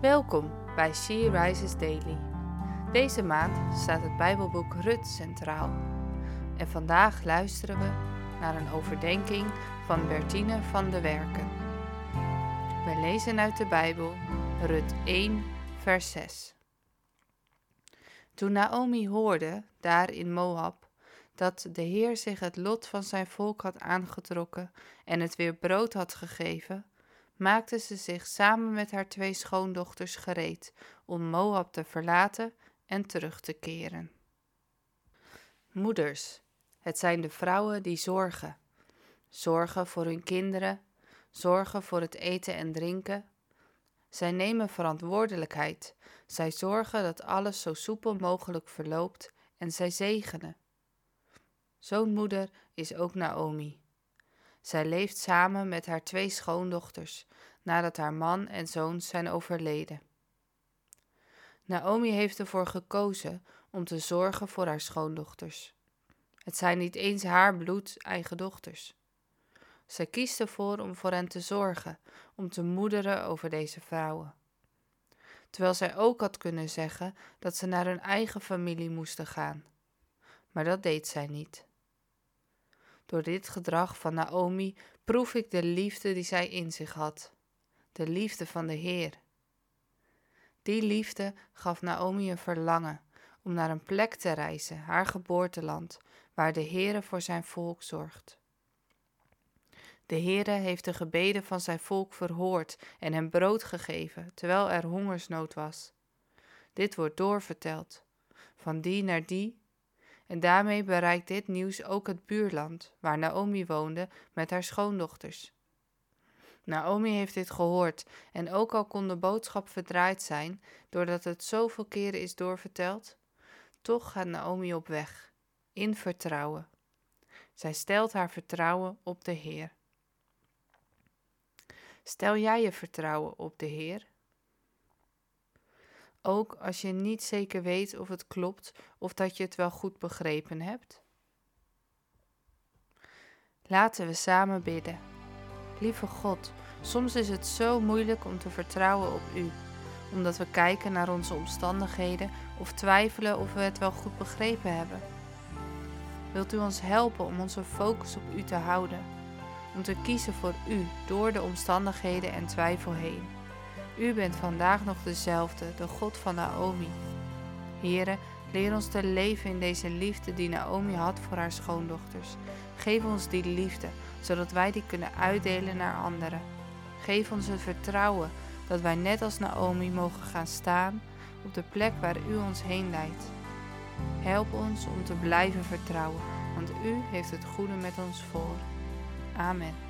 Welkom bij She Rises Daily. Deze maand staat het Bijbelboek Rut centraal. En vandaag luisteren we naar een overdenking van Bertine van de Werken. We lezen uit de Bijbel Rut 1, vers 6. Toen Naomi hoorde, daar in Moab, dat de Heer zich het lot van zijn volk had aangetrokken en het weer brood had gegeven, maakte ze zich samen met haar twee schoondochters gereed om Moab te verlaten en terug te keren. Moeders, het zijn de vrouwen die zorgen. Zorgen voor hun kinderen, zorgen voor het eten en drinken. Zij nemen verantwoordelijkheid. Zij zorgen dat alles zo soepel mogelijk verloopt en zij zegenen. Zo'n moeder is ook Naomi. Zij leeft samen met haar twee schoondochters nadat haar man en zoons zijn overleden. Naomi heeft ervoor gekozen om te zorgen voor haar schoondochters. Het zijn niet eens haar bloed eigen dochters. Zij kiest ervoor om voor hen te zorgen, om te moederen over deze vrouwen. Terwijl zij ook had kunnen zeggen dat ze naar hun eigen familie moesten gaan. Maar dat deed zij niet. Door dit gedrag van Naomi proef ik de liefde die zij in zich had, de liefde van de Heer. Die liefde gaf Naomi een verlangen om naar een plek te reizen, haar geboorteland, waar de Heere voor zijn volk zorgt. De Heere heeft de gebeden van zijn volk verhoord en hem brood gegeven, terwijl er hongersnood was. Dit wordt doorverteld, van die naar die en daarmee bereikt dit nieuws ook het buurland, waar Naomi woonde met haar schoondochters. Naomi heeft dit gehoord en ook al kon de boodschap verdraaid zijn doordat het zoveel keren is doorverteld, toch gaat Naomi op weg, in vertrouwen. Zij stelt haar vertrouwen op de Heer. Stel jij je vertrouwen op de Heer? Ook als je niet zeker weet of het klopt of dat je het wel goed begrepen hebt? Laten we samen bidden. Lieve God, soms is het zo moeilijk om te vertrouwen op U, omdat we kijken naar onze omstandigheden of twijfelen of we het wel goed begrepen hebben. Wilt U ons helpen om onze focus op U te houden, om te kiezen voor U door de omstandigheden en twijfel heen? U bent vandaag nog dezelfde, de God van Naomi. Here, leer ons te leven in deze liefde die Naomi had voor haar schoondochters. Geef ons die liefde, zodat wij die kunnen uitdelen naar anderen. Geef ons het vertrouwen dat wij net als Naomi mogen gaan staan op de plek waar U ons heen leidt. Help ons om te blijven vertrouwen, want U heeft het goede met ons voor. Amen.